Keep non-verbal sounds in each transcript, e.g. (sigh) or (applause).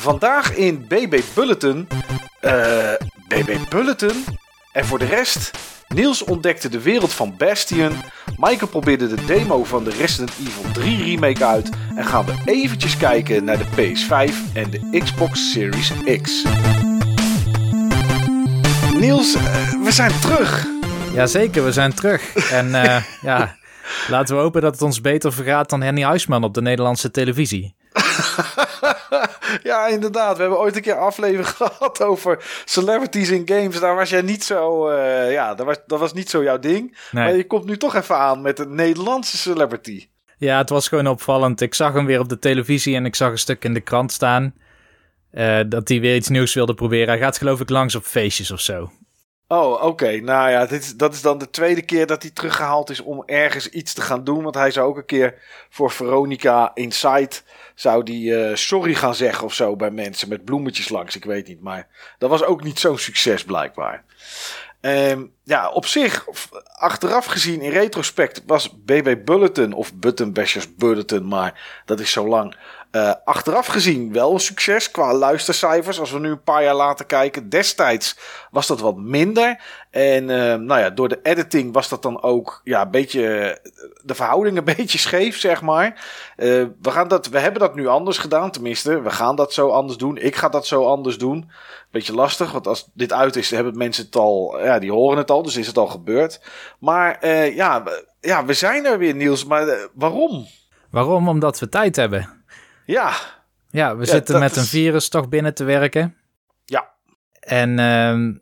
vandaag in BB Bulletin. eh BB Bulletin. En voor de rest, Niels ontdekte de wereld van Bastion. Michael probeerde de demo van de Resident Evil 3 remake uit. En gaan we eventjes kijken naar de PS5 en de Xbox Series X. Niels, eh, we zijn terug. Jazeker, we zijn terug. En eh, (laughs) ja, laten we hopen dat het ons beter vergaat dan Henny Huisman op de Nederlandse televisie. (laughs) (laughs) ja, inderdaad. We hebben ooit een keer een aflevering (laughs) gehad over celebrities in games. Daar was jij niet zo. eh, ja, dat was, dat was niet zo jouw ding. Nee. Maar je komt nu toch even aan met een Nederlandse celebrity. Ja, het was gewoon opvallend. Ik zag hem weer op de televisie en ik zag een stuk in de krant staan. eh, dat hij weer iets nieuws wilde proberen. Hij gaat geloof ik langs op feestjes of zo. Oh, oké. Nou ja, dit dat is dan de tweede keer dat hij teruggehaald is om ergens iets te gaan doen. Want hij zou ook een keer voor Veronica Inside zou die eh, sorry gaan zeggen of zo bij mensen met bloemetjes langs. Ik weet niet, maar dat was ook niet zo'n succes blijkbaar. Ehm, ja, op zich, achteraf gezien in retrospect was BB Bulletin of Button Bashers Bulletin, maar dat is zo lang. Eh, achteraf gezien wel een succes qua luistercijfers. Als we nu een paar jaar later kijken. Destijds was dat wat minder. En eh, nou ja, door de editing was dat dan ook ja, een beetje de verhouding een (laughs) beetje scheef, zeg maar. Eh, we, gaan dat, we hebben dat nu anders gedaan, tenminste. We gaan dat zo anders doen. Ik ga dat zo anders doen. Beetje lastig, want als dit uit is, hebben mensen het al, ja, die horen het al, dus is het al gebeurd. Maar eh, ja, ja, we zijn er weer, Niels. Maar eh, waarom? Waarom? Omdat we tijd hebben. Ja, Ja, we Ja, zitten met een virus toch binnen te werken. Ja. En ehm,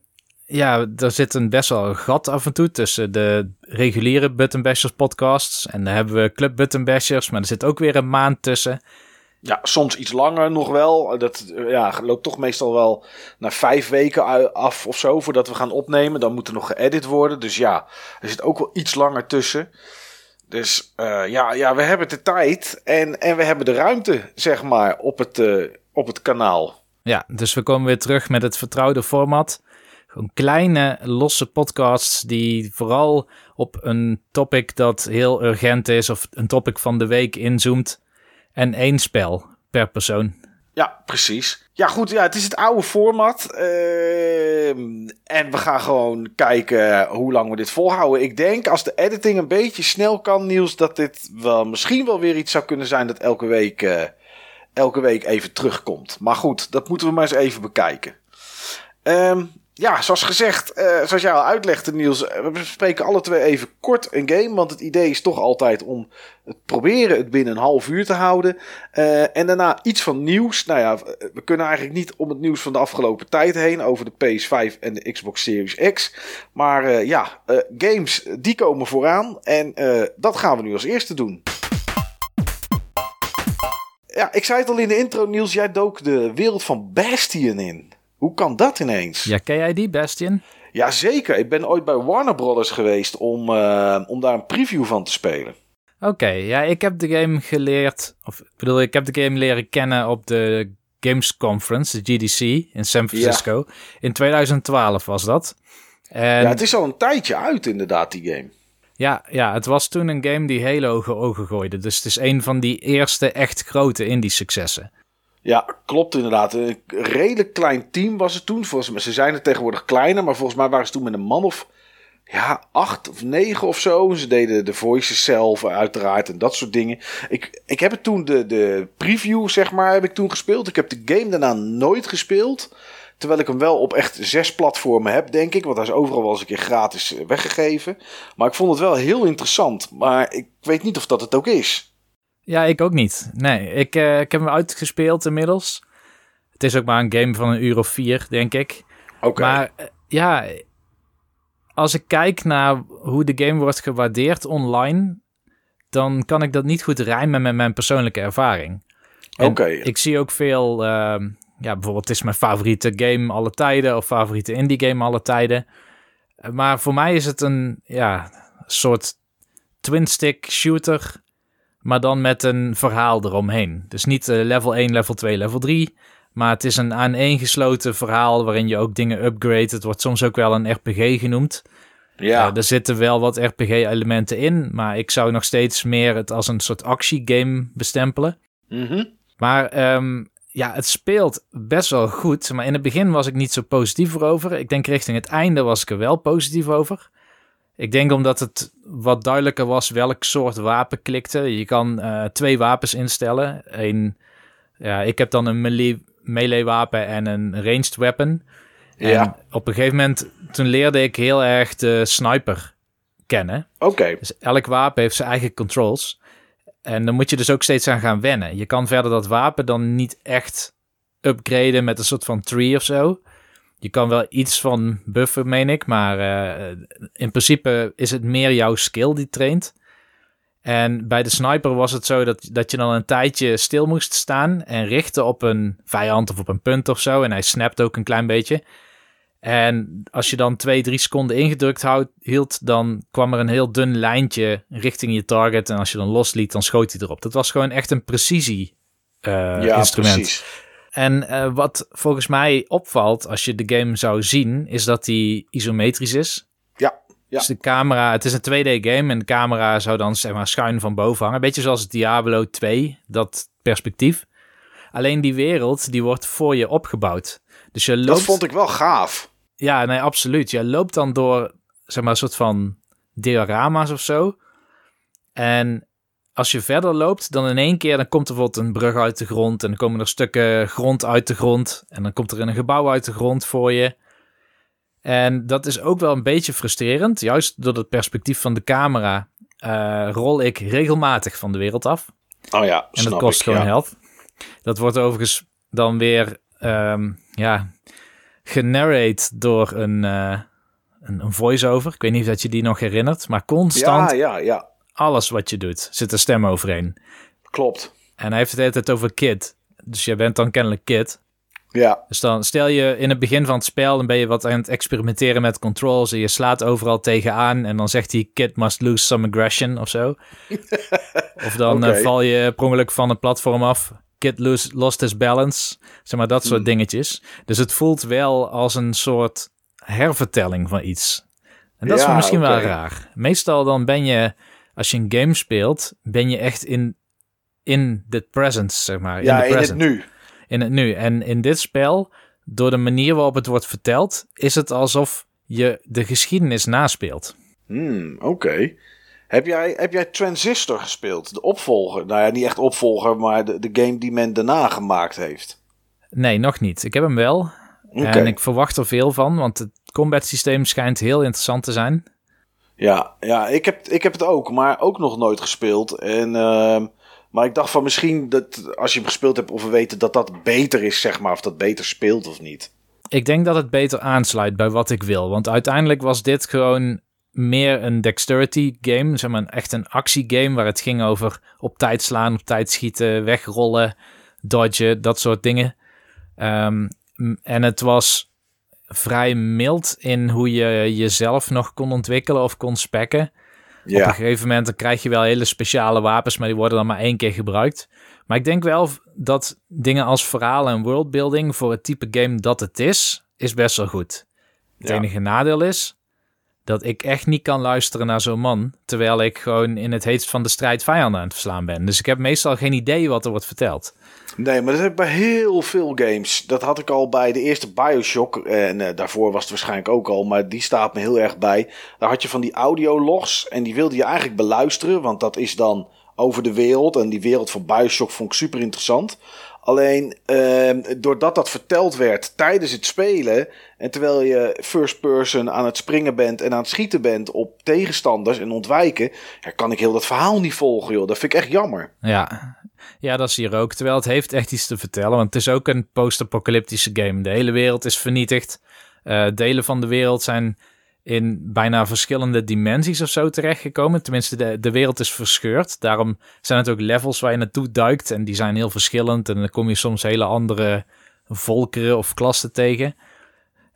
ja, er zit een best wel een gat af en toe tussen de reguliere Button Bashers podcasts. En dan hebben we Club Button Bashers, maar er zit ook weer een maand tussen. Ja, soms iets langer nog wel. Dat eh, ja, loopt toch meestal wel naar vijf weken af of zo voordat we gaan opnemen. Dan moet er nog geëdit worden. Dus ja, er zit ook wel iets langer tussen. Dus eh, ja, ja, we hebben de tijd en, en we hebben de ruimte, zeg maar, op het, eh, op het kanaal. Ja, dus we komen weer terug met het vertrouwde format. Gewoon kleine, losse podcasts die vooral op een topic dat heel urgent is of een topic van de week inzoomt. En één spel per persoon. Ja, precies. Ja, goed, ja, het is het oude format. Ehm, en we gaan gewoon kijken hoe lang we dit volhouden. Ik denk als de editing een beetje snel kan, Niels, dat dit wel misschien wel weer iets zou kunnen zijn dat elke week, eh, elke week even terugkomt. Maar goed, dat moeten we maar eens even bekijken. Ehm, ja, zoals gezegd, eh, zoals jij al uitlegde, Niels, eh, we bespreken alle twee even kort een game. Want het idee is toch altijd om het proberen het binnen een half uur te houden. Eh, en daarna iets van nieuws. Nou ja, we kunnen eigenlijk niet om het nieuws van de afgelopen tijd heen over de PS5 en de Xbox Series X. Maar ja, games die komen vooraan. En dat gaan we nu als eerste doen. Ja, ik zei het al in de intro, Niels. Jij dook de wereld van Bastion in. Hoe kan dat ineens? Ja, ken jij die, Bastion? Jazeker, ik ben ooit bij Warner Brothers geweest om, eh, om daar een preview van te spelen. Oké, ja, ik heb de game geleerd, of ik bedoel, ik heb de game leren kennen op de Games Conference, de GDC, in San Francisco. In 2012 was dat. En ja, het is al een tijdje uit inderdaad, die game. Ja, ja, het was toen een game die hele hoge ogen gooide. Dus het is een van die eerste echt grote indie-successen. Ja, klopt inderdaad. Een redelijk klein team was het toen. Volgens mij, ze zijn er tegenwoordig kleiner, maar volgens mij waren ze toen met een man of ja, acht of negen of zo. Ze deden de voices zelf uiteraard en dat soort dingen. Ik, ik heb het toen, de, de preview zeg maar, heb ik toen gespeeld. Ik heb de game daarna nooit gespeeld. Terwijl ik hem wel op echt zes platformen heb, denk ik. Want hij is overal wel eens een keer gratis eh, weggegeven. Maar ik vond het wel heel interessant. Maar ik weet niet of dat het ook is. Ja, ik ook niet. Nee, ik, eh, ik heb hem uitgespeeld inmiddels. Het is ook maar een game van een uur of vier, denk ik. Oké. Maar eh, ja, als ik kijk naar hoe de game wordt gewaardeerd online, dan kan ik dat niet goed rijmen met mijn persoonlijke ervaring. Oké. Ik zie ook veel, ehm, ja, bijvoorbeeld het is mijn favoriete game alle tijden of favoriete indie game alle tijden. Maar voor mij is het een ja, soort twin-stick shooter, maar dan met een verhaal eromheen. Dus niet eh, level 1, level 2, level 3, maar het is een aaneengesloten verhaal waarin je ook dingen upgrade. Het wordt soms ook wel een RPG genoemd. ja. Eh, er zitten wel wat RPG-elementen in, maar ik zou nog steeds meer het als een soort actiegame bestempelen. Mhm. Maar ehm, ja, het speelt best wel goed. Maar in het begin was ik niet zo positief erover. Ik denk richting het einde was ik er wel positief over. Ik denk omdat het wat duidelijker was welk soort wapen klikte. Je kan uh, twee wapens instellen. Een, ja, ik heb dan een melee, melee wapen en een ranged weapon. En Ja. op een gegeven moment, toen leerde ik heel erg de sniper kennen. Oké. Dus elk wapen heeft zijn eigen controls. En dan moet je dus ook steeds aan gaan wennen. Je kan verder dat wapen dan niet echt upgraden met een soort van tree of zo. Je kan wel iets van buffen, meen ik. Maar eh, in principe is het meer jouw skill die traint. En bij de sniper was het zo dat, dat je dan een tijdje stil moest staan en richten op een vijand of op een punt of zo. En hij snapt ook een klein beetje. En als je dan twee, drie seconden ingedrukt houd, hield, dan kwam er een heel dun lijntje richting je target. En als je dan losliet, dan schoot hij erop. Dat was gewoon echt een precisie eh, ja, instrument. precies. En eh, wat volgens mij opvalt als je de game zou zien, is dat die isometrisch is. Ja, ja. Dus de camera, het is een 2D game en de camera zou dan zeg maar schuin van boven hangen. Beetje zoals Diablo 2, dat perspectief. Alleen die wereld, die wordt voor je opgebouwd. Dus je loopt... Dat vond ik wel gaaf. Ja, nee, absoluut. Je loopt dan door, zeg maar, een soort van diorama's of zo. En als je verder loopt, dan in één keer, dan komt er bijvoorbeeld een brug uit de grond. En dan komen er stukken grond uit de grond. En dan komt er een gebouw uit de grond voor je. En dat is ook wel een beetje frustrerend. Juist door het perspectief van de camera eh, rol ik regelmatig van de wereld af. Oh ja, En dat kost ik, gewoon ja. health. Dat wordt overigens dan weer ehm, ja, generate door een, eh, een, een voice-over. Ik weet niet of dat je die nog herinnert. Maar constant Ja, ja, ja. Alles wat je doet zit een stem overheen. Klopt. En hij heeft het de hele tijd over kid. Dus jij bent dan kennelijk kid. Ja, Dus dan stel je in het begin van het spel, dan ben je wat aan het experimenteren met controls en je slaat overal tegenaan en dan zegt hij kid must lose some aggression of zo. (laughs) of dan eh, val je per ongeluk van het platform af. Kid lose, lost his balance. Zeg maar dat soort Hmm. dingetjes. Dus het voelt wel als een soort hervertelling van iets. En dat is Ja, misschien wel raar. Meestal dan ben je, als je een game speelt, ben je echt in, in the present, zeg maar. ja in, het nu. in het nu. En in dit spel, door de manier waarop het wordt verteld, is het alsof je de geschiedenis naspeelt. Hmm, Oké. Heb jij, heb jij Transistor gespeeld? De opvolger? Nou ja, niet echt opvolger, maar de, de game die men daarna gemaakt heeft. Nee, nog niet. Ik heb hem wel. En ik verwacht er veel van, want het combat systeem schijnt heel interessant te zijn. Ja, ja ik, heb, ik heb het ook, maar ook nog nooit gespeeld. En, ehm, maar ik dacht van misschien dat als je hem gespeeld hebt, of we weten dat dat beter is, zeg maar. Of dat beter speelt of niet. Ik denk dat het beter aansluit bij wat ik wil. Want uiteindelijk was dit gewoon meer een dexterity game. Zeg maar echt een actiegame waar het ging over op tijd slaan, op tijd schieten, wegrollen, dodgen, dat soort dingen. Ehm, en het was vrij mild in hoe je jezelf nog kon ontwikkelen of kon spekken. Op een Ja, gegeven moment dan krijg je wel hele speciale wapens, maar die worden dan maar één keer gebruikt. Maar ik denk wel dat dingen als verhaal en worldbuilding voor het type game dat het is, is best wel goed. Het Ja. enige nadeel is dat ik echt niet kan luisteren naar zo'n man, terwijl ik gewoon in het heetst van de strijd vijanden aan het verslaan ben. Dus ik heb meestal geen idee wat er wordt verteld. Nee, maar dat heb ik bij heel veel games. Dat had ik al bij de eerste Bioshock. En eh, daarvoor was het waarschijnlijk ook al, maar die staat me heel erg bij. Daar had je van die audiologs en die wilde je eigenlijk beluisteren, want dat is dan over de wereld. En die wereld van Bioshock vond ik super interessant. Alleen ehm, doordat dat verteld werd tijdens het spelen. En terwijl je first person aan het springen bent en aan het schieten bent op tegenstanders en ontwijken. Kan ik heel dat verhaal niet volgen, joh. Dat vind ik echt jammer. Ja. Ja, dat is hier ook. Terwijl het heeft echt iets te vertellen, want het is ook een post-apocalyptische game. De hele wereld is vernietigd. Eh, delen van de wereld zijn in bijna verschillende dimensies of zo terechtgekomen. Tenminste, de, de wereld is verscheurd. Daarom zijn het ook levels waar je naartoe duikt. En die zijn heel verschillend. En dan kom je soms hele andere volkeren of klassen tegen.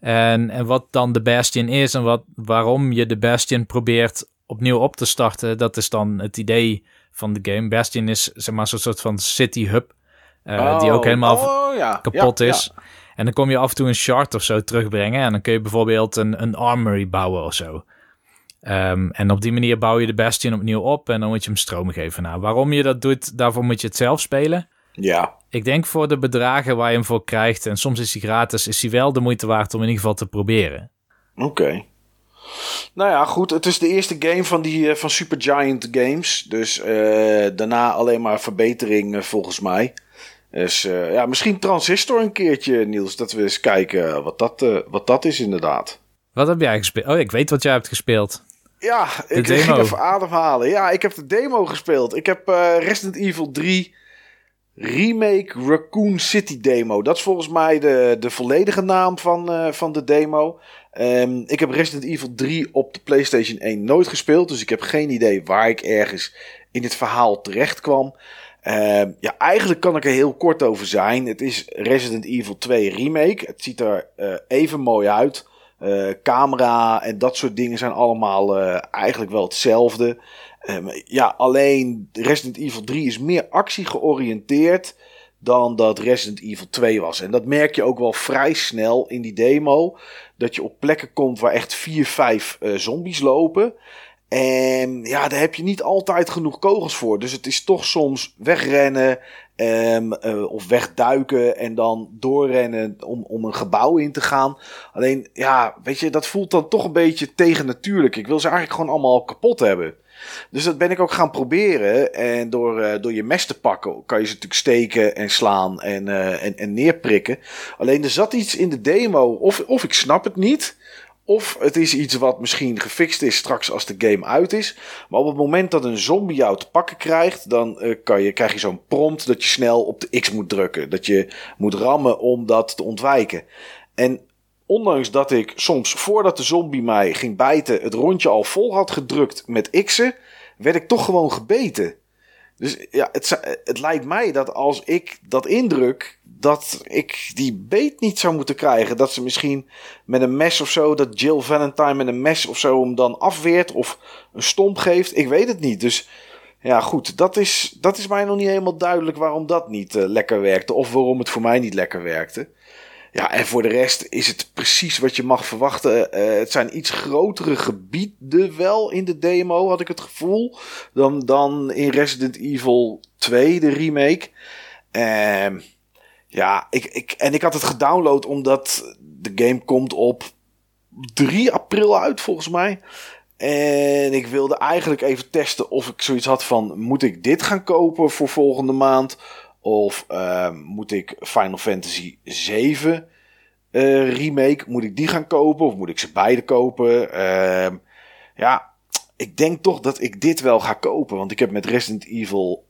En, en wat dan de Bastion is en wat, waarom je de Bastion probeert opnieuw op te starten, dat is dan het idee van de game. Bastion is zeg maar zo'n soort van city hub, eh, die ook Oh, helemaal oh, ja. kapot Ja, is. En dan kom je af en toe een shard of zo terugbrengen. En dan kun je bijvoorbeeld een, een armory bouwen of zo. Ehm, en op die manier bouw je de Bastion opnieuw op. En dan moet je hem stroom geven. Nou, waarom je dat doet, daarvoor moet je het zelf spelen. Ja. Ik denk voor de bedragen waar je hem voor krijgt, en soms is hij gratis, is hij wel de moeite waard om in ieder geval te proberen. Oké. Nou ja, goed. Het is de eerste game van, die, uh, van Supergiant Games. Dus uh, daarna alleen maar verbetering uh, volgens mij. Dus ja, misschien Transistor een keertje, Niels. Dat we eens kijken wat dat, wat dat is inderdaad. Wat heb jij gespeeld? Oh, ik weet wat jij hebt gespeeld. Ja, de ik demo. ging even ademhalen. Ja, ik heb de demo gespeeld. Ik heb Resident Evil 3 Remake Raccoon City demo. Dat is volgens mij de, de volledige naam van, van de demo. Um, ik heb Resident Evil 3 op de PlayStation 1 nooit gespeeld. Dus ik heb geen idee waar ik ergens in dit verhaal terecht kwam. Um, ja, eigenlijk kan ik er heel kort over zijn. Het is Resident Evil 2 Remake. Het ziet er uh, even mooi uit. Uh, camera en dat soort dingen zijn allemaal eigenlijk wel hetzelfde. Um, ja, alleen Resident Evil 3 is meer actie georiënteerd dan dat Resident Evil 2 was. En dat merk je ook wel vrij snel in die demo. Dat je op plekken komt waar echt 4, 5 uh, zombies lopen. En ja, daar heb je niet altijd genoeg kogels voor. Dus het is toch soms wegrennen um, uh, of wegduiken en dan doorrennen om, om een gebouw in te gaan. Alleen, ja, weet je, dat voelt dan toch een beetje tegennatuurlijk. Ik wil ze eigenlijk gewoon allemaal kapot hebben. Dus dat ben ik ook gaan proberen. En door, uh, door je mes te pakken kan je ze natuurlijk steken en slaan en, uh, en, en neerprikken. Alleen er zat iets in de demo, of, of ik snap het niet. Of het is iets wat misschien gefixt is straks als de game uit is. Maar op het moment dat een zombie jou te pakken krijgt, dan uh, kan je, krijg je zo'n prompt dat je snel op de X moet drukken. Dat je moet rammen om dat te ontwijken. En ondanks dat ik soms voordat de zombie mij ging bijten het rondje al vol had gedrukt met X'en, werd ik toch gewoon gebeten. Dus ja, het, het lijkt mij dat als ik dat indruk, dat ik die beet niet zou moeten krijgen. Dat ze misschien met een mes of zo, dat Jill Valentine met een mes of zo hem dan afweert of een stomp geeft. Ik weet het niet. Dus ja, goed, dat is, dat is mij nog niet helemaal duidelijk waarom dat niet uh, lekker werkte. Of waarom het voor mij niet lekker werkte. Ja, en voor de rest is het precies wat je mag verwachten. Uh, het zijn iets grotere gebieden wel in de demo, had ik het gevoel. Dan, dan in Resident Evil 2, de remake. Uh, ja, ik, ik, en ik had het gedownload omdat de game komt op 3 april uit, volgens mij. En ik wilde eigenlijk even testen of ik zoiets had van: moet ik dit gaan kopen voor volgende maand? Of uh, moet ik Final Fantasy 7 uh, remake, moet ik die gaan kopen? Of moet ik ze beide kopen? Uh, ja, ik denk toch dat ik dit wel ga kopen. Want ik heb met Resident Evil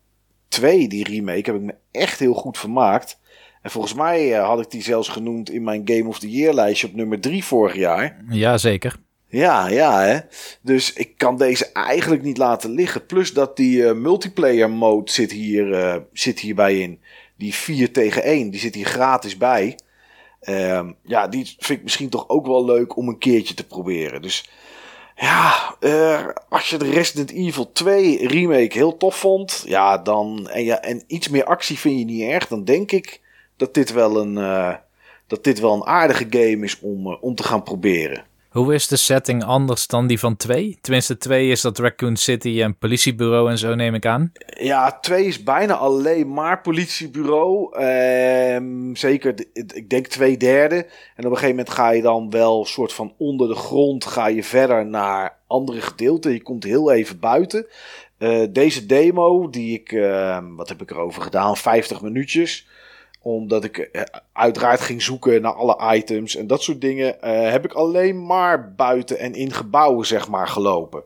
2, die remake, heb ik me echt heel goed vermaakt. En volgens mij uh, had ik die zelfs genoemd in mijn Game of the Year lijstje op nummer 3 vorig jaar. Ja, zeker. Ja, ja, hè. Dus ik kan deze eigenlijk niet laten liggen. Plus dat die uh, multiplayer mode zit, hier, uh, zit hierbij in. Die 4 tegen 1, die zit hier gratis bij. Um, ja, die vind ik misschien toch ook wel leuk om een keertje te proberen. Dus ja, als je de Resident Evil 2 remake heel tof vond, ja, dan, en, ja, en iets meer actie vind je niet erg, dan denk ik dat dit wel een, dat dit wel een aardige game is om, om te gaan proberen. Hoe is de setting anders dan die van 2? Tenminste, 2 is dat Raccoon City en politiebureau en zo neem ik aan. Ja, 2 is bijna alleen maar politiebureau. Ehm, zeker, ik denk twee derde. En op een gegeven moment ga je dan wel soort van onder de grond ga je verder naar andere gedeelten. Je komt heel even buiten. Uh, deze demo, die ik, uh, wat heb ik erover gedaan? 50 minuutjes omdat ik eh, uiteraard ging zoeken naar alle items en dat soort dingen. Uh, heb ik alleen maar buiten en in gebouwen, zeg maar, gelopen.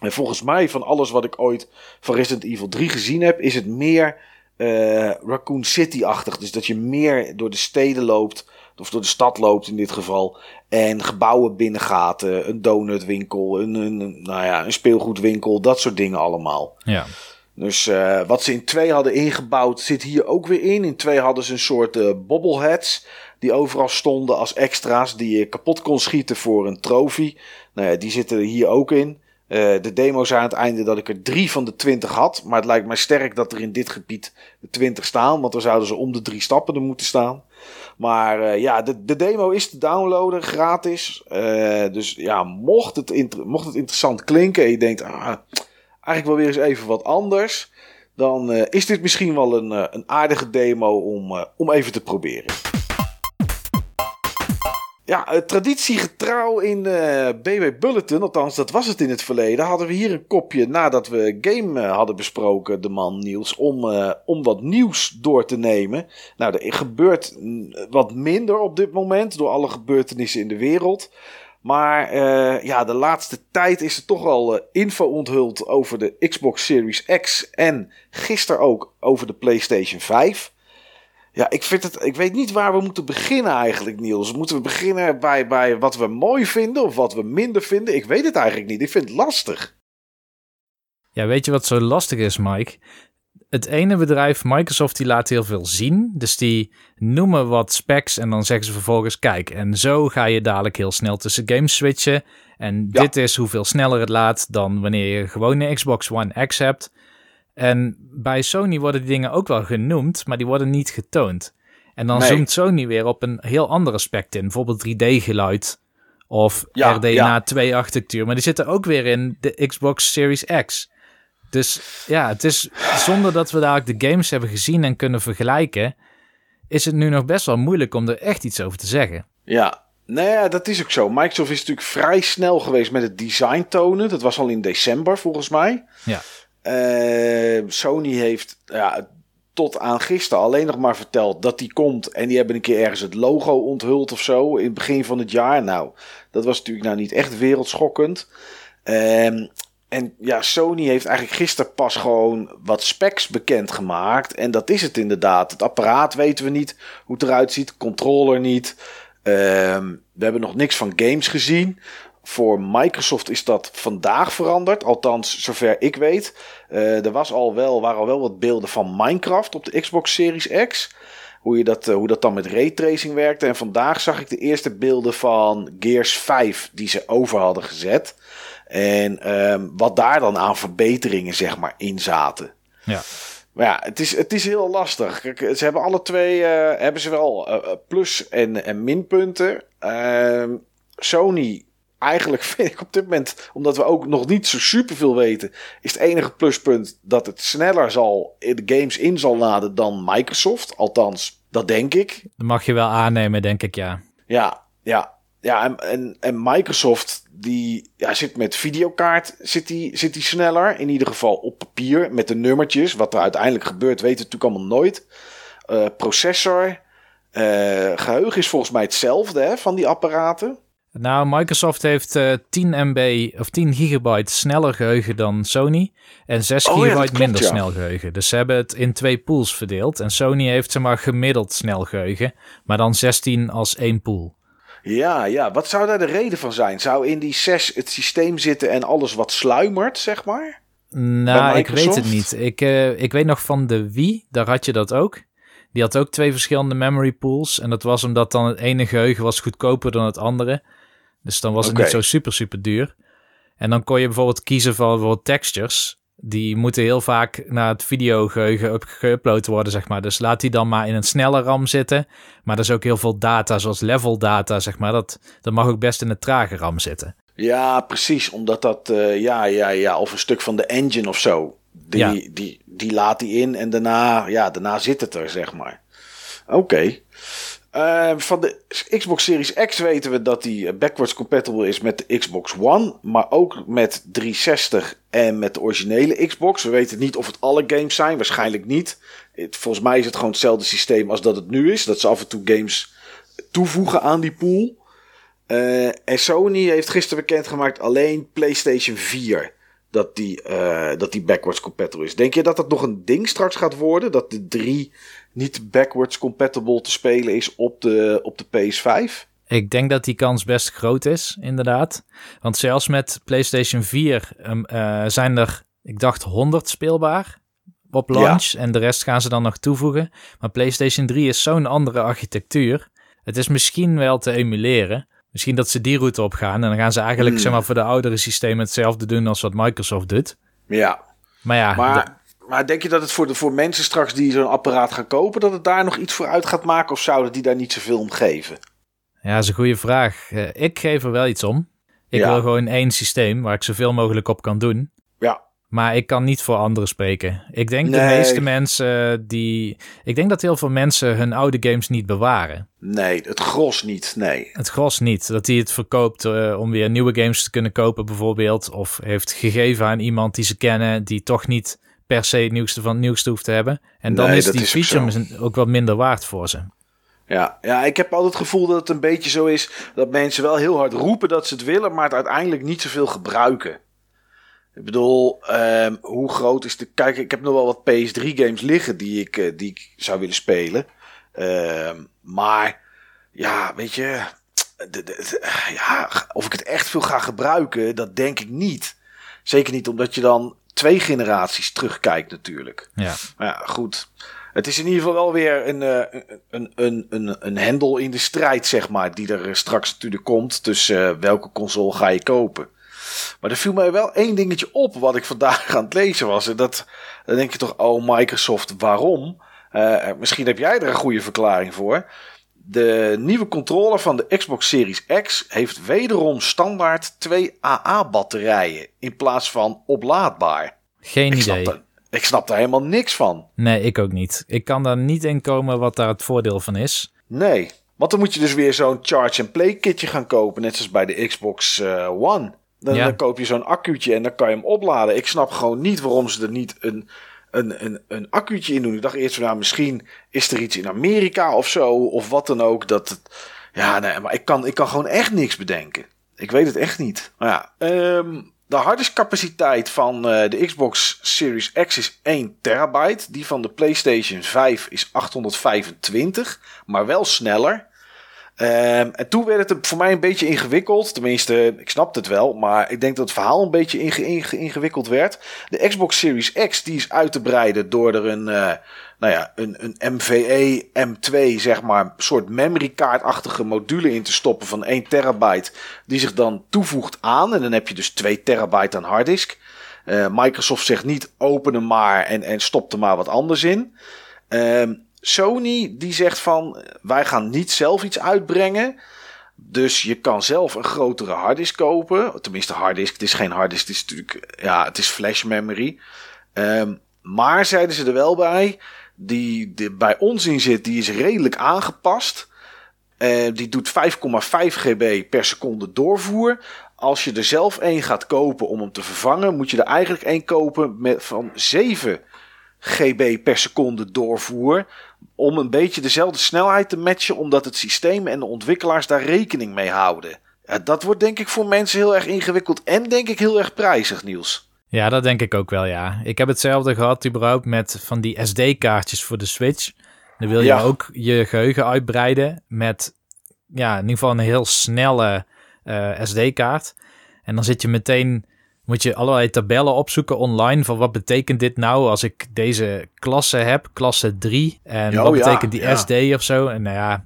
En volgens mij, van alles wat ik ooit van Resident Evil 3 gezien heb, is het meer uh, Raccoon City-achtig. Dus dat je meer door de steden loopt, of door de stad loopt in dit geval. En gebouwen binnengaat, een donutwinkel, een, een, nou ja, een speelgoedwinkel, dat soort dingen allemaal. Ja. Dus uh, wat ze in 2 hadden ingebouwd zit hier ook weer in. In 2 hadden ze een soort uh, bobbleheads die overal stonden als extra's die je kapot kon schieten voor een trofee. Nou ja, die zitten er hier ook in. Uh, de demo zei aan het einde dat ik er drie van de 20 had. Maar het lijkt mij sterk dat er in dit gebied de 20 staan. Want dan zouden ze om de drie stappen er moeten staan. Maar ja, de, de demo is te downloaden, gratis. dus ja, mocht het, mocht het interessant klinken en je denkt... Ah, eigenlijk wel weer eens even wat anders. dan is dit misschien wel een, een aardige demo om, om even te proberen. Ja, traditiegetrouw in eh, BB Bulletin, althans dat was het in het verleden, hadden we hier een kopje nadat we game hadden besproken, de man Niels, om, om wat nieuws door te nemen. Nou, er gebeurt wat minder op dit moment door alle gebeurtenissen in de wereld. Maar ja, de laatste tijd is er toch al info onthuld over de Xbox Series X en gisteren ook over de PlayStation 5. Ja, ik, vind het, ik weet niet waar we moeten beginnen eigenlijk, Niels. Moeten we beginnen bij, bij wat we mooi vinden of wat we minder vinden? Ik weet het eigenlijk niet. Ik vind het lastig. Ja, weet je wat zo lastig is, Mike? Het ene bedrijf, Microsoft, die laat heel veel zien. Dus die noemen wat specs en dan zeggen ze vervolgens: kijk, en zo ga je dadelijk heel snel tussen games switchen. En dit is hoeveel sneller het laat dan wanneer je gewoon een Xbox One X hebt. En bij Sony worden die dingen ook wel genoemd, maar die worden niet getoond. En dan zoomt Sony weer op een heel ander aspect in. Bijvoorbeeld 3D-geluid of RDNA 2-architectuur. Maar die zitten ook weer in de Xbox Series X. Dus ja, het is zonder dat we daar de games hebben gezien en kunnen vergelijken, is het nu nog best wel moeilijk om er echt iets over te zeggen. Ja, nou ja, dat is ook zo. Microsoft is natuurlijk vrij snel geweest met het design tonen. Dat was al in december volgens mij. Ja. Uh, Sony heeft ja, tot aan gisteren alleen nog maar verteld dat die komt. En die hebben een keer ergens het logo onthuld of zo in het begin van het jaar. Nou, dat was natuurlijk nou niet echt wereldschokkend. Uh, en ja, Sony heeft eigenlijk gisteren pas gewoon wat specs bekendgemaakt. En dat is het inderdaad. Het apparaat weten we niet hoe het eruit ziet. Controller niet. Uh, we hebben nog niks van games gezien. Voor Microsoft is dat vandaag veranderd, althans zover ik weet. Uh, er was al wel, waren al wel wat beelden van Minecraft op de Xbox Series X. Hoe, je dat, uh, hoe dat dan met raytracing werkte. En vandaag zag ik de eerste beelden van Gears 5 die ze over hadden gezet. En uh, wat daar dan aan verbeteringen zeg maar in zaten. Ja. Maar ja, het is, het is heel lastig. Kijk, ze hebben alle twee uh, hebben ze wel plus- en, en minpunten. Ehm, Sony eigenlijk (laughs) vind ik op dit moment, omdat we ook nog niet zo super veel weten, is het enige pluspunt dat het sneller zal de games in zal laden dan Microsoft. Althans, dat denk ik. Dat mag je wel aannemen, denk ik, ja. Ja, ja. Ja, en, en, en Microsoft die ja, zit met videokaart zit die, zit die sneller. In ieder geval op papier met de nummertjes. Wat er uiteindelijk gebeurt, weten we natuurlijk allemaal nooit. Uh, processor. Uh, geheugen is volgens mij hetzelfde hè, van die apparaten. Nou, Microsoft heeft uh, 10 MB of 10 gigabyte sneller geheugen dan Sony. En 6 oh, gigabyte minder snel geheugen. Dus ze hebben het in twee pools verdeeld. En Sony heeft zeg maar gemiddeld snel geheugen. Maar dan 16 als één pool. Ja, ja. Wat zou daar de reden van zijn? Zou in die 6 het systeem zitten en alles wat sluimert, zeg maar? Nou, ik weet het niet. Ik, uh, ik weet nog van de Wii, daar had je dat ook. Die had ook twee verschillende memory pools. En dat was omdat dan het ene geheugen was goedkoper dan het andere. Dus dan was het niet zo super, super duur. En dan kon je bijvoorbeeld kiezen voor bijvoorbeeld textures. Die moeten heel vaak naar het videogeheugen geüpload worden, zeg maar. Dus laat die dan maar in een snelle RAM zitten. Maar er is ook heel veel data, zoals level data, zeg maar. Dat, dat mag ook best in een trage RAM zitten. Ja, precies. Omdat dat, uh, ja, ja, ja, of een stuk van de engine of zo. Die, die, die laat die in en daarna, ja, daarna zit het er, zeg maar. Oké. Uh, van de Xbox Series X weten we dat die backwards compatible is met de Xbox One, maar ook met 360 en met de originele Xbox. We weten niet of het alle games zijn, waarschijnlijk niet. Het, volgens mij is het gewoon hetzelfde systeem als dat het nu is, dat ze af en toe games toevoegen aan die pool. Uh, en Sony heeft gisteren bekendgemaakt alleen PlayStation 4 dat die, uh, dat die backwards compatible is. Denk je dat dat nog een ding straks gaat worden? Dat de 3 niet backwards compatible te spelen is op de, op de PS5? Ik denk dat die kans best groot is, inderdaad. Want zelfs met PlayStation 4 um, uh, zijn er, ik dacht, 100 speelbaar op launch. En de rest gaan ze dan nog toevoegen. Maar PlayStation 3 is zo'n andere architectuur. Het is misschien wel te emuleren. Misschien dat ze die route op gaan. En dan gaan ze eigenlijk hmm. zeg maar, voor de oudere systemen hetzelfde doen als wat Microsoft doet. Ja. Maar ja, maar maar denk je dat het voor, de, voor mensen straks die zo'n apparaat gaan kopen, dat het daar nog iets voor uit gaat maken? Of zouden die daar niet zoveel om geven? Ja, dat is een goede vraag. Eh, ik geef er wel iets om. Ik wil gewoon één systeem waar ik zoveel mogelijk op kan doen. Ja. Maar ik kan niet voor anderen spreken. Ik denk de meeste mensen die. Ik denk dat heel veel mensen hun oude games niet bewaren. Nee, het gros niet. Nee. Het gros niet. Dat hij het verkoopt eh, om weer nieuwe games te kunnen kopen, bijvoorbeeld. Of heeft gegeven aan iemand die ze kennen, die toch niet per se het nieuwste van het nieuwste hoeft te hebben. En dan Nee, is die is ook feature misschien ook wat minder waard voor ze. Ja, ja, ik heb altijd het gevoel dat het een beetje zo is dat mensen wel heel hard roepen dat ze het willen, maar het uiteindelijk niet zoveel gebruiken. Ik bedoel, ehm, hoe groot is de. Kijk, ik heb nog wel wat PS3-games liggen die ik, eh, die ik zou willen spelen. Ehm, maar ja, weet je, de- de- de- ja, of ik het echt veel ga gebruiken, dat denk ik niet. Zeker niet omdat je dan twee generaties terugkijkt, natuurlijk. Ja. Maar ja, goed. Het is in ieder geval wel weer een, eh, een, een, een, een hendel in de strijd, zeg maar. Die er eh, straks natuurlijk komt. Tussen welke console ga je kopen. Maar er viel mij wel één dingetje op wat ik vandaag aan het lezen was. En dat, dan denk je toch, oh Microsoft, waarom? Eh, misschien heb jij er een goede verklaring voor. De nieuwe controller van de Xbox Series X heeft wederom standaard twee AA-batterijen in plaats van oplaadbaar. Geen Ik snap, idee. ik snap daar helemaal niks van. Nee, ik ook niet. Ik kan daar niet in komen wat daar het voordeel van is. Nee, want dan moet je dus weer zo'n charge-and-play kitje gaan kopen, net zoals bij de Xbox eh, One. Dan, Ja. dan koop je zo'n accuutje en dan kan je hem opladen. Ik snap gewoon niet waarom ze er niet een, een, een, een accuutje in doen. Ik dacht eerst van, nou, misschien is er iets in Amerika of zo, of wat dan ook. Dat het, ja, nee, maar ik kan, ik kan gewoon echt niks bedenken. Ik weet het echt niet. Maar ja, ehm, de harddiskcapaciteit van eh, de Xbox Series X is 1 terabyte. Die van de PlayStation 5 is 825, maar wel sneller. Ehm, en toen werd het voor mij een beetje ingewikkeld. Tenminste, ik snapte het wel. Maar ik denk dat het verhaal een beetje inge- inge- ingewikkeld werd. De Xbox Series X die is uit te breiden door er een, eh, nou ja, een, een MVE M2, zeg maar, soort memory kaartachtige module in te stoppen van 1 terabyte. Die zich dan toevoegt aan. En dan heb je dus 2 terabyte aan harddisk. Eh, Microsoft zegt niet open hem maar en, en stop er maar wat anders in. Ehm, Sony die zegt van wij gaan niet zelf iets uitbrengen. Dus je kan zelf een grotere harddisk kopen. Tenminste harddisk, het is geen harddisk, het is natuurlijk ja, het is flash memory. Ehm, maar zeiden ze er wel bij, die, die bij ons in zit, die is redelijk aangepast. Eh, die doet 5,5 GB per seconde doorvoer. Als je er zelf één gaat kopen om hem te vervangen, moet je er eigenlijk één kopen met van 7 GB per seconde doorvoer. Om een beetje dezelfde snelheid te matchen, omdat het systeem en de ontwikkelaars daar rekening mee houden. Ja, dat wordt denk ik voor mensen heel erg ingewikkeld en denk ik heel erg prijzig, Niels. Ja, dat denk ik ook wel, ja. Ik heb hetzelfde gehad überhaupt met van die SD-kaartjes voor de Switch. Dan wil je Ja. ook je geheugen uitbreiden met, ja, in ieder geval een heel snelle eh, SD-kaart. En dan zit je meteen, moet je allerlei tabellen opzoeken online van wat betekent dit nou als ik deze klasse heb, klasse 3. En Oh, wat ja, betekent die ja. SD of zo. En nou ja,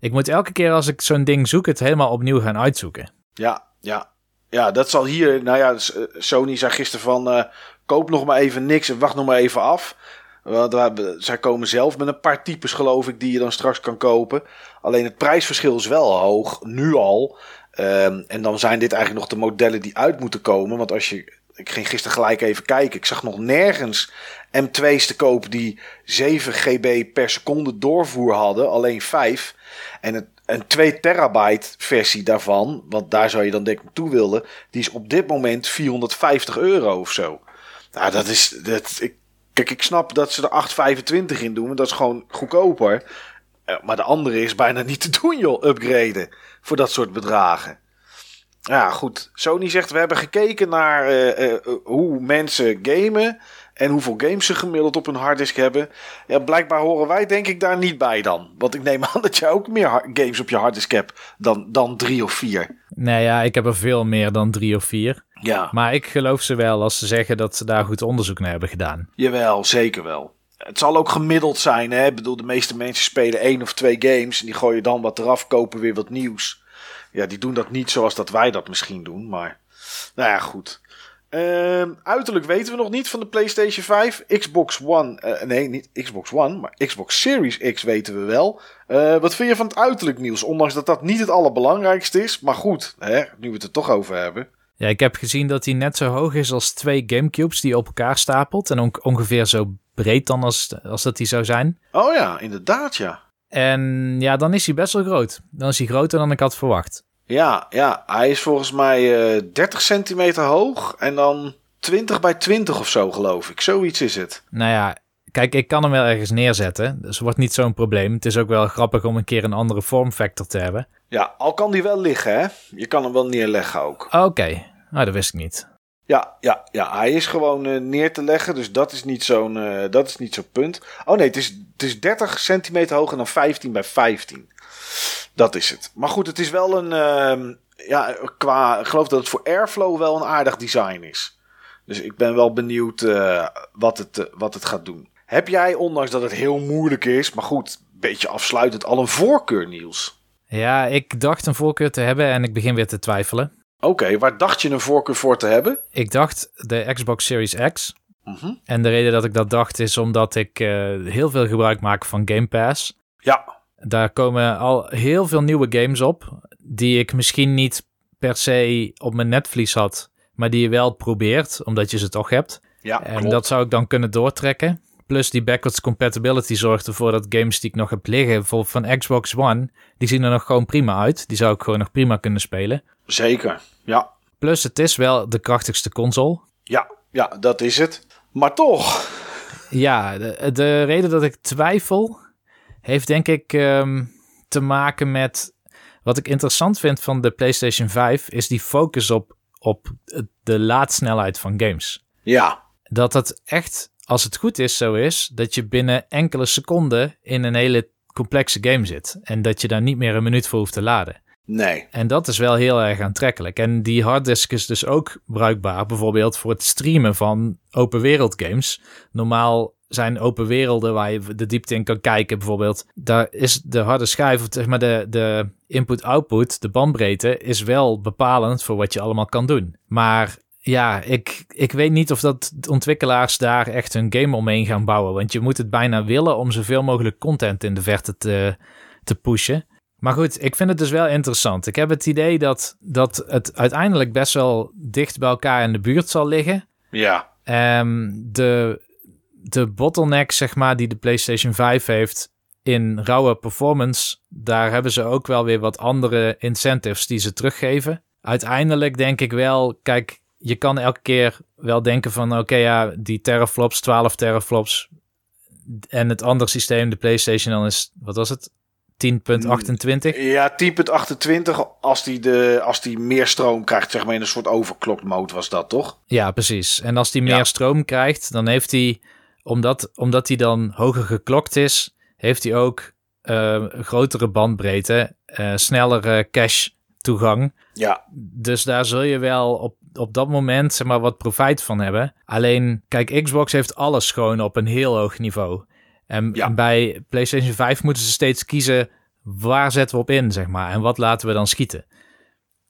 ik moet elke keer als ik zo'n ding zoek, het helemaal opnieuw gaan uitzoeken. Ja, ja. Ja, dat zal hier. Nou ja, Sony zei gisteren van. eh, koop nog maar even niks en wacht nog maar even af. Want zij komen zelf met een paar types, geloof ik, die je dan straks kan kopen. Alleen het prijsverschil is wel hoog, nu al. Ehm, en dan zijn dit eigenlijk nog de modellen die uit moeten komen. Want als je. Ik ging gisteren gelijk even kijken. Ik zag nog nergens M2's te kopen die 7 GB per seconde doorvoer hadden. Alleen 5. En een 2 terabyte versie daarvan, want daar zou je dan denk ik naartoe willen, die is op dit moment 450 euro of zo. Nou, dat is. Dat, ik, kijk, ik snap dat ze er 8,25 in doen, want dat is gewoon goedkoper. Eh, Maar de andere is bijna niet te doen, joh, upgraden voor dat soort bedragen. Ja, goed. Sony zegt, we hebben gekeken naar eh, eh, hoe mensen gamen en hoeveel games ze gemiddeld op hun harddisk hebben. Ja, blijkbaar horen wij denk ik daar niet bij dan. Want ik neem aan (laughs) dat jij ook meer games op je harddisk hebt dan, dan drie of vier. Nee, ja, ik heb er veel meer dan drie of vier. Ja, Maar ik geloof ze wel als ze zeggen dat ze daar goed onderzoek naar hebben gedaan. jawel, zeker wel. Het zal ook gemiddeld zijn, hè. Ik bedoel, de meeste mensen spelen één of twee games en die gooien dan wat eraf, kopen weer wat nieuws. Ja, die doen dat niet zoals dat wij dat misschien doen, maar... Nou ja, goed. Ehm, uiterlijk weten we nog niet van de PlayStation 5. Xbox One, eh, nee, niet Xbox One, maar Xbox Series X weten we wel. Eh, wat vind je van het uiterlijk nieuws? Ondanks dat dat niet het allerbelangrijkste is. Maar goed, hè, nu we het er toch over hebben. Ja, ik heb gezien dat hij net zo hoog is als twee Gamecubes die op elkaar stapelt. En on- ongeveer zo breed dan als, als dat hij zou zijn. Oh ja, inderdaad ja. En ja, dan is hij best wel groot. Dan is hij groter dan ik had verwacht. Ja, ja, hij is volgens mij eh 30 centimeter hoog en dan 20 bij 20 of zo geloof ik. Zoiets is het. Nou ja, kijk, ik kan hem wel ergens neerzetten. Dus wordt niet zo'n probleem. Het is ook wel grappig om een keer een andere vormfactor te hebben. Ja, al kan die wel liggen hè. Je kan hem wel neerleggen ook. Oké, nou dat wist ik niet. Ja, ja, ja, hij is gewoon eh, neer te leggen, dus dat is niet zo'n eh, dat is niet zo'n punt. Oh nee, het is, het is 30 centimeter hoger dan 15 bij 15. Dat is het. Maar goed, het is wel een, ehm, ja, qua, ik geloof dat het voor Airflow wel een aardig design is. Dus ik ben wel benieuwd eh, wat, het, wat het gaat doen. Heb jij, ondanks dat het heel moeilijk is, maar goed, een beetje afsluitend, al een voorkeur, Niels? Ja, ik dacht een voorkeur te hebben en ik begin weer te twijfelen. Oké, waar dacht je een voorkeur voor te hebben? Ik dacht de Xbox Series X. Mhm. En de reden dat ik dat dacht is omdat ik eh, heel veel gebruik maak van Game Pass. Ja, Daar komen al heel veel nieuwe games op. Die ik misschien niet per se op mijn netvlies had. Maar die je wel probeert, omdat je ze toch hebt. ja, En klopt. dat zou ik dan kunnen doortrekken. Plus die backwards compatibility zorgt ervoor dat games die ik nog heb liggen, bijvoorbeeld van Xbox One, die zien er nog gewoon prima uit. Die zou ik gewoon nog prima kunnen spelen. Zeker, ja. Plus het is wel de krachtigste console. Ja, ja, dat is het. Maar toch. Ja, de, de reden dat ik twijfel heeft denk ik ehm, te maken met wat ik interessant vind van de PlayStation 5 is die focus op, op de laadsnelheid van games. Ja, Dat het echt, als het goed is, zo is dat je binnen enkele seconden in een hele complexe game zit en dat je daar niet meer een minuut voor hoeft te laden. Nee. En dat is wel heel erg aantrekkelijk. En die harddisk is dus ook bruikbaar, bijvoorbeeld voor het streamen van open wereld games. Normaal zijn open werelden waar je de diepte in kan kijken, bijvoorbeeld. Daar is de harde schijf, zeg maar de, de input-output, de bandbreedte, is wel bepalend voor wat je allemaal kan doen. Maar ja, ik, ik weet niet of dat ontwikkelaars daar echt hun game omheen gaan bouwen. Want je moet het bijna willen om zoveel mogelijk content in de verte te, te pushen. Maar goed, ik vind het dus wel interessant. Ik heb het idee dat, dat het uiteindelijk best wel dicht bij elkaar in de buurt zal liggen. Ja, Ehm, de, de bottleneck, zeg maar, die de PlayStation 5 heeft in rauwe performance, daar hebben ze ook wel weer wat andere incentives die ze teruggeven. Uiteindelijk denk ik wel, kijk, je kan elke keer wel denken van, oké, ja, die teraflops, 12 teraflops en het andere systeem, de PlayStation, dan is, wat was het? 10.28. ja 10.28 als die, de, als die meer stroom krijgt, zeg maar in een soort overclock mode was dat toch? Ja, precies. En als hij meer Ja. stroom krijgt, dan heeft hij, omdat, omdat hij dan hoger geklokt is, heeft hij ook eh, grotere bandbreedte, eh snellere cache toegang. Ja, Dus daar zul je wel op, op dat moment zeg maar, wat profijt van hebben. Alleen, kijk, Xbox heeft alles gewoon op een heel hoog niveau. En, Ja. en bij PlayStation 5 moeten ze steeds kiezen waar zetten we op in, zeg maar. En wat laten we dan schieten.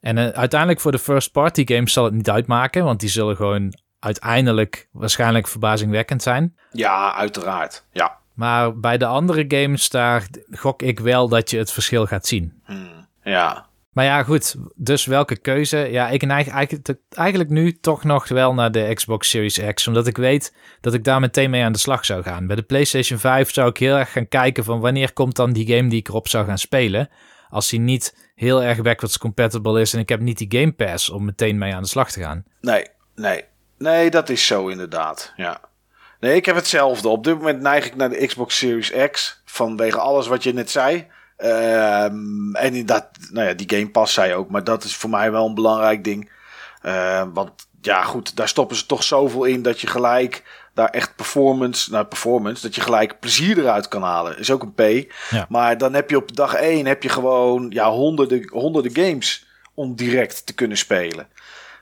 En eh, uiteindelijk voor de first party games zal het niet uitmaken, want die zullen gewoon uiteindelijk waarschijnlijk verbazingwekkend zijn. ja, uiteraard. Ja. Maar bij de andere games, daar gok ik wel dat je het verschil gaat zien. Hmm, ja. Maar ja, goed. Dus welke keuze? Ja, ik neig eigenlijk, nu toch nog wel naar de Xbox Series X. Omdat ik weet dat ik daar meteen mee aan de slag zou gaan. Bij de PlayStation 5 zou ik heel erg gaan kijken van wanneer komt dan die game die ik erop zou gaan spelen. Als die niet heel erg backwards compatible is en ik heb niet die Game Pass om meteen mee aan de slag te gaan. Nee, nee. Nee, dat is zo inderdaad. Ja. Nee, ik heb hetzelfde. Op dit moment neig ik naar de Xbox Series X. Vanwege alles wat je net zei. Ehm, en inderdaad, nou ja, die Game Pass zei ook. Maar dat is voor mij wel een belangrijk ding. Ehm, want ja, goed, daar stoppen ze toch zoveel in dat je gelijk daar echt performance, nou performance, dat je gelijk plezier eruit kan halen. Is ook een P. Ja. Maar dan heb je op dag 1 heb je gewoon ja, honderden, honderden games om direct te kunnen spelen.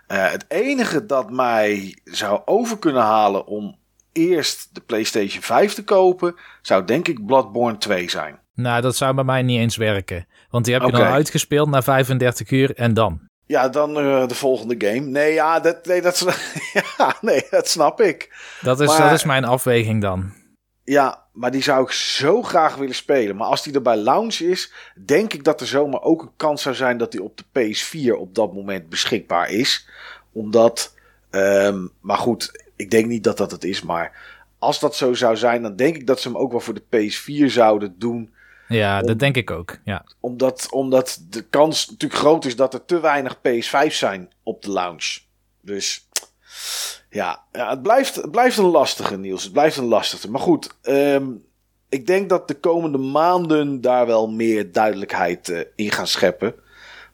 Eh, het enige dat mij zou over kunnen halen om eerst de PlayStation 5 te kopen, zou denk ik Bloodborne 2 zijn. Nou, dat zou bij mij niet eens werken. Want die heb je Oké. dan uitgespeeld na 35 uur en dan. Ja, dan eh, de volgende game. Nee, ja, dat, nee, dat, (laughs) ja, nee, dat snap ik. Dat is, Maar- dat is mijn afweging dan. Ja, maar die zou ik zo graag willen spelen. Maar als die er bij launch is, denk ik dat er zomaar ook een kans zou zijn dat die op de PS4 op dat moment beschikbaar is. Omdat, ehm, maar goed, ik denk niet dat dat het is. Maar als dat zo zou zijn, dan denk ik dat ze hem ook wel voor de PS4 zouden doen. Ja, dat denk ik ook. Ja. Omdat, omdat de kans natuurlijk groot is dat er te weinig PS5 zijn op de launch. Dus ja, ja het, blijft, het blijft een lastige, Niels. Het blijft een lastige. Maar goed, ehm, ik denk dat de komende maanden daar wel meer duidelijkheid uh, in gaan scheppen.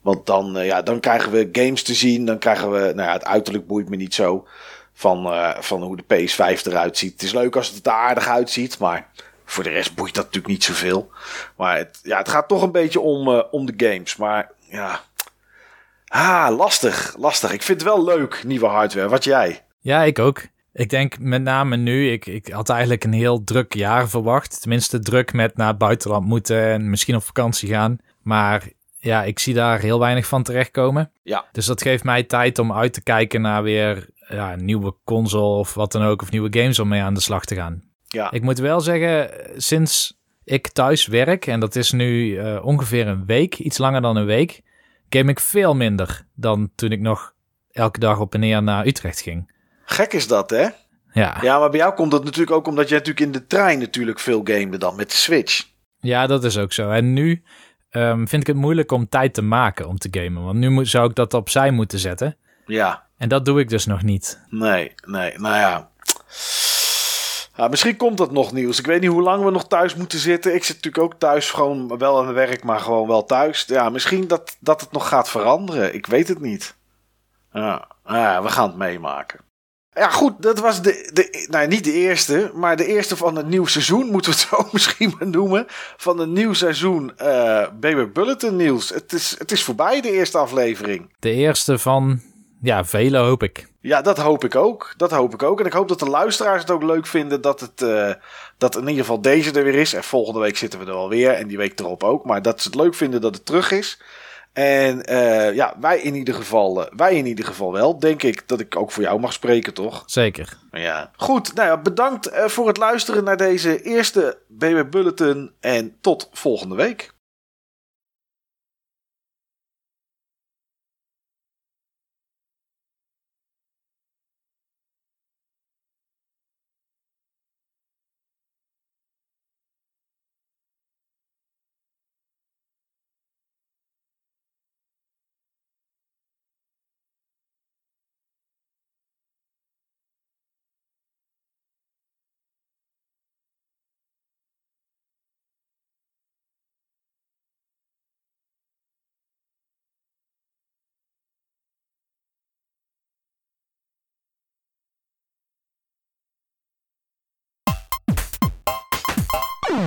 Want dan, uh, ja, dan krijgen we games te zien. Dan krijgen we, nou ja, het uiterlijk boeit me niet zo. Van, uh, van hoe de PS5 eruit ziet. Het is leuk als het er aardig uitziet. Maar voor de rest boeit dat natuurlijk niet zoveel. Maar het, ja, het gaat toch een beetje om, om de games. Maar ja. Ah, lastig. Lastig. Ik vind het wel leuk, nieuwe hardware. Wat jij? Ja, ik ook. Ik denk met name nu, ik, ik had eigenlijk een heel druk jaar verwacht. Tenminste, druk met naar het buitenland moeten en misschien op vakantie gaan. Maar ja, ik zie daar heel weinig van terechtkomen. Ja. Dus dat geeft mij tijd om uit te kijken naar weer ja, een nieuwe console of wat dan ook. Of nieuwe games om mee aan de slag te gaan. Ja. Ik moet wel zeggen, sinds ik thuis werk, en dat is nu uh, ongeveer een week, iets langer dan een week, game ik veel minder dan toen ik nog elke dag op en neer naar Utrecht ging. Gek is dat, hè? Ja. Ja, maar bij jou komt dat natuurlijk ook omdat je natuurlijk in de trein natuurlijk veel gamede dan met de Switch. Ja, dat is ook zo. En nu um, vind ik het moeilijk om tijd te maken om te gamen. Want nu moet, zou ik dat opzij moeten zetten. Ja. En dat doe ik dus nog niet. Nee, nee. Nou ja. Ja. Misschien komt dat nog nieuws. Ik weet niet hoe lang we nog thuis moeten zitten. Ik zit natuurlijk ook thuis, gewoon wel aan het werk, maar gewoon wel thuis. Ja, misschien dat, dat het nog gaat veranderen. Ik weet het niet. Ja, ja we gaan het meemaken. Ja, goed, dat was de, de, nou, niet de eerste, maar de eerste van het nieuw seizoen, moeten we het zo (laughs) misschien maar noemen. Van een nieuw seizoen uh, Baby Bulletin nieuws. Het is, het is voorbij, de eerste aflevering. De eerste van, ja, vele hoop ik. Ja, dat hoop ik ook. Dat hoop ik ook. En ik hoop dat de luisteraars het ook leuk vinden dat het, uh, dat in ieder geval deze er weer is. En volgende week zitten we er alweer en die week erop ook. Maar dat ze het leuk vinden dat het terug is. En uh, ja, wij in ieder geval, uh, wij in ieder geval wel. Denk ik dat ik ook voor jou mag spreken, toch? Zeker. Ja. Goed, nou ja, bedankt voor het luisteren naar deze eerste BB Bulletin. En tot volgende week.